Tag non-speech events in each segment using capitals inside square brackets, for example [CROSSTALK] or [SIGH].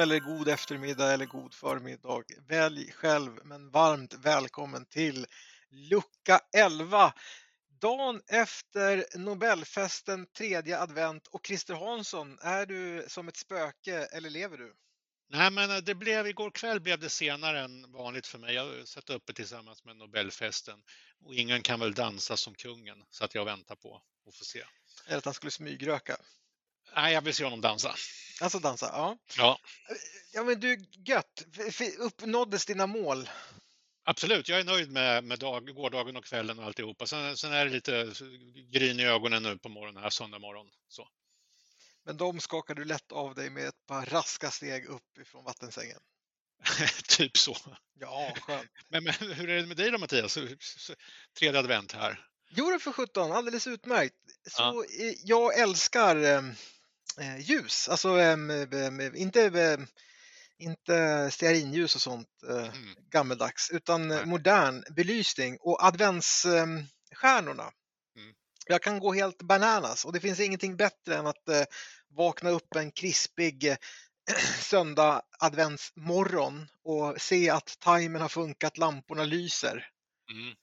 eller god eftermiddag eller god förmiddag. Välj själv, men varmt välkommen till lucka 11. Dagen efter Nobelfesten, tredje advent och Christer Hansson, är du som ett spöke eller lever du? Nej, men eh, det blev, igår kväll blev det senare än vanligt för mig. Jag satt uppe tillsammans med Nobelfesten och ingen kan väl dansa som kungen, så att jag väntar på att få se. Eller att han skulle smygröka? Nej, jag vill se honom dansa. Alltså dansa, ja. Ja, Ja men du, gött. Uppnåddes dina mål? absolut. Jag är nöjd med, med dag, gårdagen och kvällen och alltihopa. Sen, sen är det lite gryn i ögonen nu på morgonen, här söndag morgon. Så. Men de skakar du lätt av dig med ett par raska steg upp ifrån vattensängen. [LAUGHS] typ så. Ja, skönt. [LAUGHS] Men, men hur är det med dig då Mattias? Tredje advent här. Jo, det för 17, alldeles utmärkt. Så Ja. eh, jag älskar eh, ljus, alltså eh, eh, inte, eh, inte stearinljus och sånt eh, Mm. gammeldags, utan eh, Nej. modern belysning och adventsstjärnorna. Mm. Jag kan gå helt bananas och det finns ingenting bättre än att eh, vakna upp en krispig eh, [CLEARS THROAT] söndag adventsmorgon och se att timern har funkat, lamporna lyser. Mm.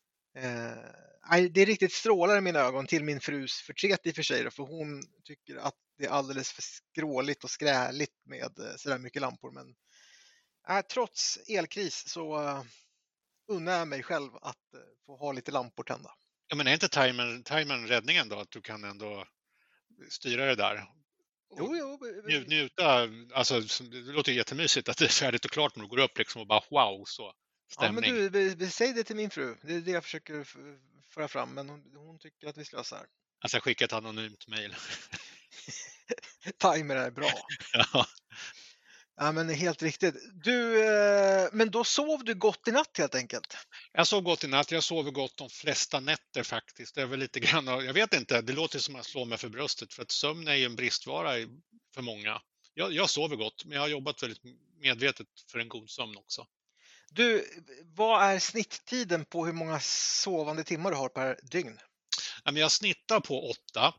Det är riktigt strålar i mina ögon till min frus förtret i och för sig då, för hon tycker att det är alldeles för skråligt och skräligt med eh, sådär mycket lampor. Men eh, trots elkris så eh, unnar jag mig själv att eh, få ha lite lampor tända. Ja, men är inte timern, timern räddningen då? Att du kan ändå styra det där? Jo, jo, eh, nju- njuta, alltså det låter jättemysigt att det är färdigt och klart när du går upp liksom och bara wow, så. ja, men Stämning. du, vi- vi- säg det till min fru. Det är det jag försöker föra fram, men hon, hon tycker att vi slösar. Jag skickar ett anonymt mejl. [LAUGHS] Timer är bra. [LAUGHS] Ja. Ja, men helt riktigt. Du, eh, men då sov du gott i natt helt enkelt? Jag sov gott i natt, jag sover gott de flesta nätter faktiskt. Det är väl lite grann, jag vet inte, det låter som att jag slår mig för bröstet för att sömn är ju en bristvara för många. Jag, jag sover gott, men jag har jobbat väldigt medvetet för en god sömn också. Du, vad är snitttiden på hur många sovande timmar du har per dygn? Jag snittar på åtta.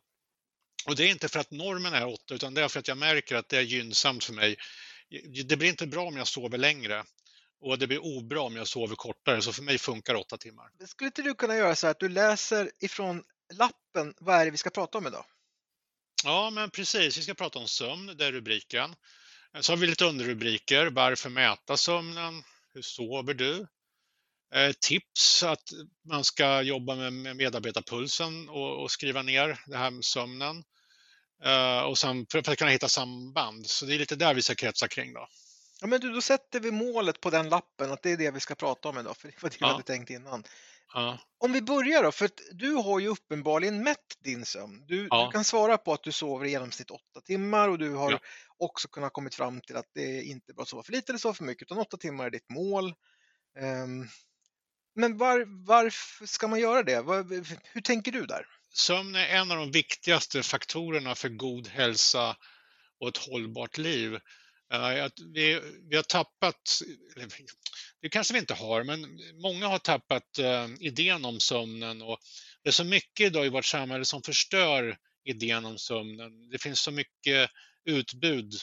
Och det är inte för att normen är åtta, utan det är för att jag märker att det är gynnsamt för mig. Det blir inte bra om jag sover längre och det blir obra om jag sover kortare, så för mig funkar åtta timmar. Skulle inte du kunna göra så att du läser ifrån lappen, vad är det vi ska prata om idag? Ja, men precis. Vi ska prata om sömn, det är rubriken. Så har vi lite underrubriker. Varför mäta sömnen? Hur sover du? Eh, tips att man ska jobba med med medarbetarpulsen och, och skriva ner det här med sömnen. Eh, och sen för, att kunna hitta samband. Så det är lite där vi ska kretsa kring då. Ja, men du, då sätter vi målet på den lappen att det är det vi ska prata om idag, för det var det Ja. hade tänkt innan. Ja, Om vi börjar då, för du har ju uppenbarligen mätt din sömn. Du, Ja. du kan svara på att du sover i genomsnitt åtta timmar och du har Ja. också kunnat kommit fram till att det inte är bra att sova för lite eller sova för mycket, utan åtta timmar är ditt mål. Ehm, men var, varför ska man göra det? Var, hur tänker du där? sömn är en av de viktigaste faktorerna för god hälsa och ett hållbart liv. Eh, att Vi, vi har tappat, eller det kanske vi inte har, men många har tappat eh, idén om sömnen och det är så mycket idag i vårt samhälle som förstör idén om sömnen. Det finns så mycket utbud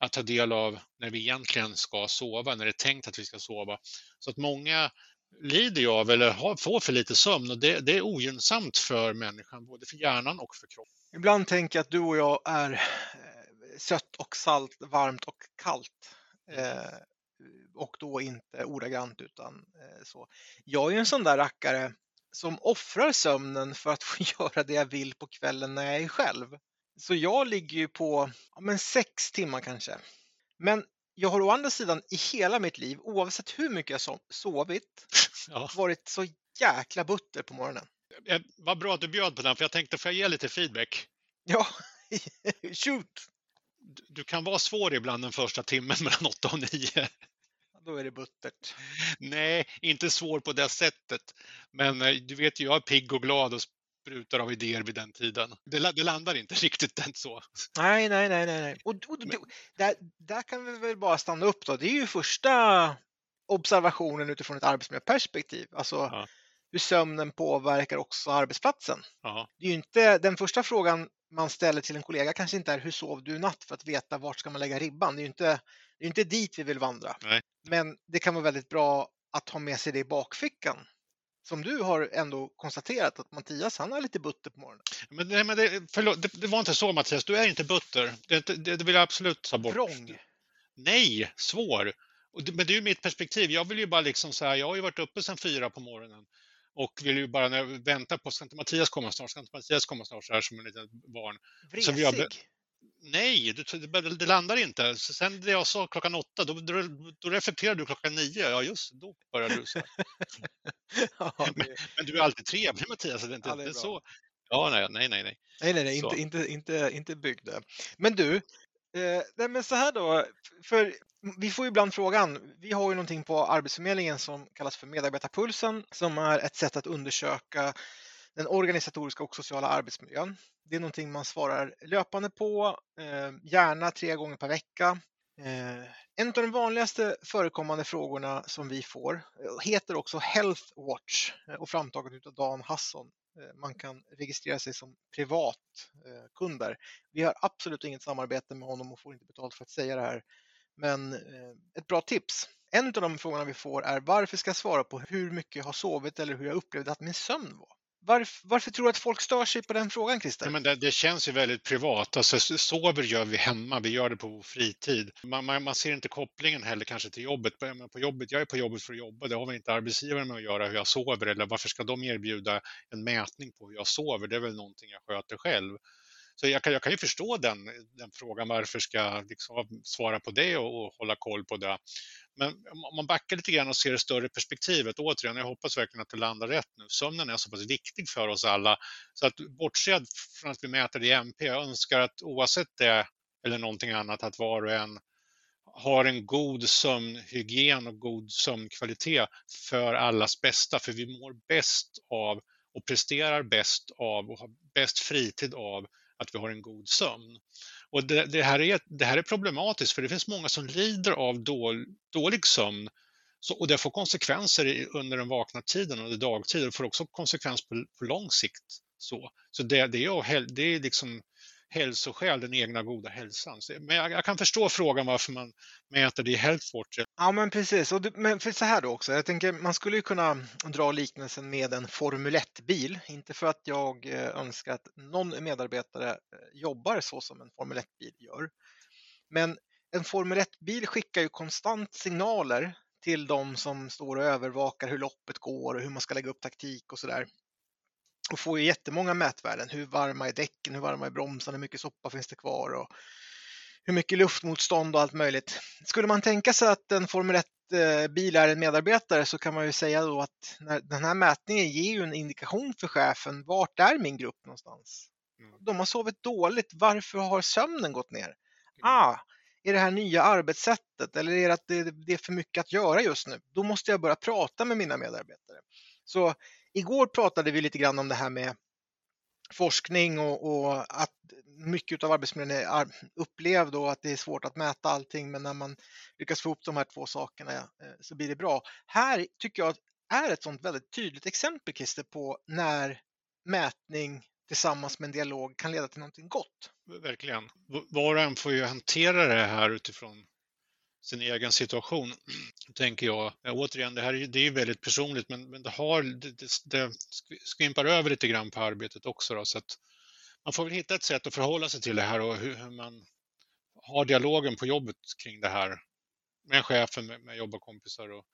att ta del av när vi egentligen ska sova, när det är tänkt att vi ska sova. Så att många lider ju av eller har, får för lite sömn och det, det är ogynnsamt för människan, både för hjärnan och för kroppen. Ibland tänker jag att du och jag är sött och salt, varmt och kallt. Eh, och då inte ordagrant utan eh, så. Jag är ju en sån där rackare som offrar sömnen för att [LAUGHS] få göra det jag vill på kvällen när jag är själv. Så jag ligger ju på ja, men sex timmar kanske. Men jag har å andra sidan i hela mitt liv, oavsett hur mycket jag so- sovit, [LAUGHS] Ja. varit så jäkla butter på morgonen. Eh, Vad bra att du bjöd på den, för jag tänkte, får jag ge lite feedback? Ja, [LAUGHS] shoot! Du- kan vara svår ibland den första timmen [LAUGHS] mellan 8 och 9. Då är det buttert. Nej, inte svår på det sättet. Men eh, du vet ju, jag är pigg och glad och sprutar av idéer vid den tiden. Det, det landar inte [LAUGHS] riktigt den så. Nej, nej, nej, nej. Och, och, och, där, där kan vi väl bara stanna upp då. Det är ju första observationen utifrån ett arbetsmiljöperspektiv. Alltså Ja. hur sömnen påverkar också arbetsplatsen. Det är ju inte, den första frågan man ställer till en kollega kanske inte är hur sov du i natt för att veta vart ska man lägga ribban. Det är ju inte, det är inte dit vi vill vandra. Nej. Men det kan vara väldigt bra att ha med sig det i bakfickan. Som du har ändå konstaterat att Mattias, han har lite butter på morgonen. Men, nej, men det, förlåt, det, det var inte så Mattias, du är inte butter. Det, det, det vill jag absolut ta bort. Prång. Nej, svår. Men det är ju mitt perspektiv. Jag vill ju bara liksom så här, jag har ju varit uppe sedan fyra på morgonen och vill ju bara när jag väntar på, ska inte Mattias komma snart, ska inte Mattias komma snart, så här som en liten barn. Vresig. Nej, det, det, landar inte. Så sen det jag sa klockan åtta, då, då, då reflekterar du klockan nio. Ja, just då börjar du så. [LAUGHS] Ja, [LAUGHS] det- Men du är alltid trevlig Mattias, det är inte, Ja, det är så. Ja, nej, nej, nej. nej. Nej, nej, nej, inte, inte, inte, inte byggde. Men du, eh, nej, men så här då, för vi får ju ibland frågan, vi har ju någonting på Arbetsförmedlingen som kallas för medarbetarpulsen som är ett sätt att undersöka den organisatoriska och sociala arbetsmiljön. Det är någonting man svarar löpande på, eh, gärna tre gånger per vecka. Eh, en av de vanligaste förekommande frågorna som vi får eh, heter också Health Watch och framtaget av Dan Hasson. Man kan registrera sig som privatkunder. Vi har absolut inget samarbete med honom och får inte betalt för att säga det här. Men eh, ett bra tips. En av de frågorna vi får är varför ska jag svara på hur mycket jag har sovit eller hur jag upplevde att min sömn var? Varför, varför tror du att folk stör sig på den frågan, Christer? Nej, men det, det känns ju väldigt privat. Alltså, sover gör vi hemma, vi gör det på vår fritid. Man, man, man ser inte kopplingen heller kanske till jobbet. På, men på jobbet. Jag är på jobbet för att jobba, det har väl inte arbetsgivaren med att göra hur jag sover eller varför ska de erbjuda en mätning på hur jag sover? Det är väl någonting jag sköter själv. Så jag kan, jag kan ju förstå den, den frågan, varför ska jag liksom svara på det och, och hålla koll på det. Men om man backar lite grann och ser det större perspektivet, återigen, jag hoppas verkligen att det landar rätt nu. Sömnen är så pass viktig för oss alla, så att bortsett från att vi mäter det i MP, jag önskar att oavsett det eller någonting annat, att var och en har en god sömnhygien och god sömnkvalitet för allas bästa, för vi mår bäst av och presterar bäst av och har bäst fritid av att vi har en god sömn. Och det, det, här är, det här är problematiskt för det finns många som lider av dål, dålig sömn så, och det får konsekvenser i, under den vakna tiden, under dagtid. Det får också konsekvenser på, på lång sikt. Så, så det, det, är, det är liksom hälsoskäl, den egna goda hälsan. Så, men jag, jag kan förstå frågan varför man mäter det i Healthwatch. Ja, men precis. Och det, men för så här då också, jag tänker man skulle ju kunna dra liknelsen med en Formel 1-bil. Inte för att jag eh, önskar att någon medarbetare eh, jobbar så som en Formel 1-bil gör. Men en Formel 1-bil skickar ju konstant signaler till de som står och övervakar hur loppet går och hur man ska lägga upp taktik och sådär. Och får ju jättemånga mätvärden. Hur varma är däcken? Hur varma är bromsarna? Hur mycket soppa finns det kvar? Och hur mycket luftmotstånd och allt möjligt. Skulle man tänka sig att en Formel 1-bil är en medarbetare så kan man ju säga då att när, den här mätningen ger ju en indikation för chefen. Vart är min grupp någonstans? Mm. De har sovit dåligt. Varför har sömnen gått ner? Ah, är det här nya arbetssättet eller är det att det, det är för mycket att göra just nu? Då måste jag börja prata med mina medarbetare. Så igår pratade vi lite grann om det här med forskning och, och att mycket av arbetsmiljön är upplevd och att det är svårt att mäta allting men när man lyckas få ihop de här två sakerna eh, så blir det bra. Här tycker jag är ett sånt väldigt tydligt exempel Christer på när mätning tillsammans med en dialog kan leda till någonting gott. Verkligen. Var och en får ju hantera det här utifrån sin egen situation, [CLEARS THROAT] tänker jag. Återigen, det här är, ju- det är ju väldigt personligt, men, men det, har, det, det, det skvimpar över lite grann på arbetet också. Då, så att man får väl hitta ett sätt att förhålla sig till det här och hur, hur man har dialogen på jobbet kring det här med chefen, med, med jobbarkompisar. Och,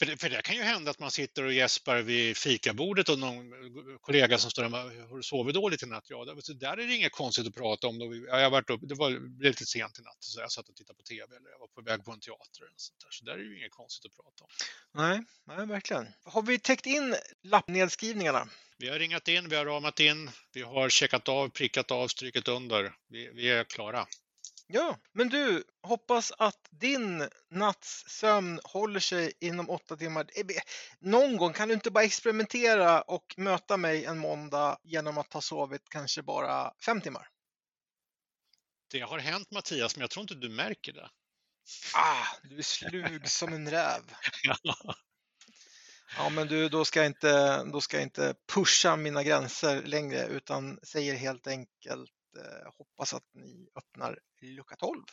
för, det, för det kan ju hända att man sitter och gäspar vid fikabordet och någon kollega som står där och har du sovit dåligt i natt? Ja, det, där är det inget konstigt att prata om. Då vi, ja, jag varit upp, det var, lite sent i natt, så jag satt och tittade på TV eller jag var på väg på en teater. Eller sånt där. Så där är det ju inget konstigt att prata om. Nej, nej, verkligen. Har vi täckt in lappnedskrivningarna? Vi har ringat in, vi har ramat in, vi har checkat av, prickat av, strykit under. Vi, vi är klara. Ja, men du, hoppas att din natts sömn håller sig inom åtta timmar. Eh, Någon gång kan du inte bara experimentera och möta mig en måndag genom att ha sovit kanske bara fem timmar? Det har hänt Mattias, men jag tror inte du märker det. Ah, du är slug som en räv. [LAUGHS] Ja, men du, då ska, jag inte, då ska jag inte pusha mina gränser längre utan säger helt enkelt Eh, hoppas att ni öppnar lucka 12.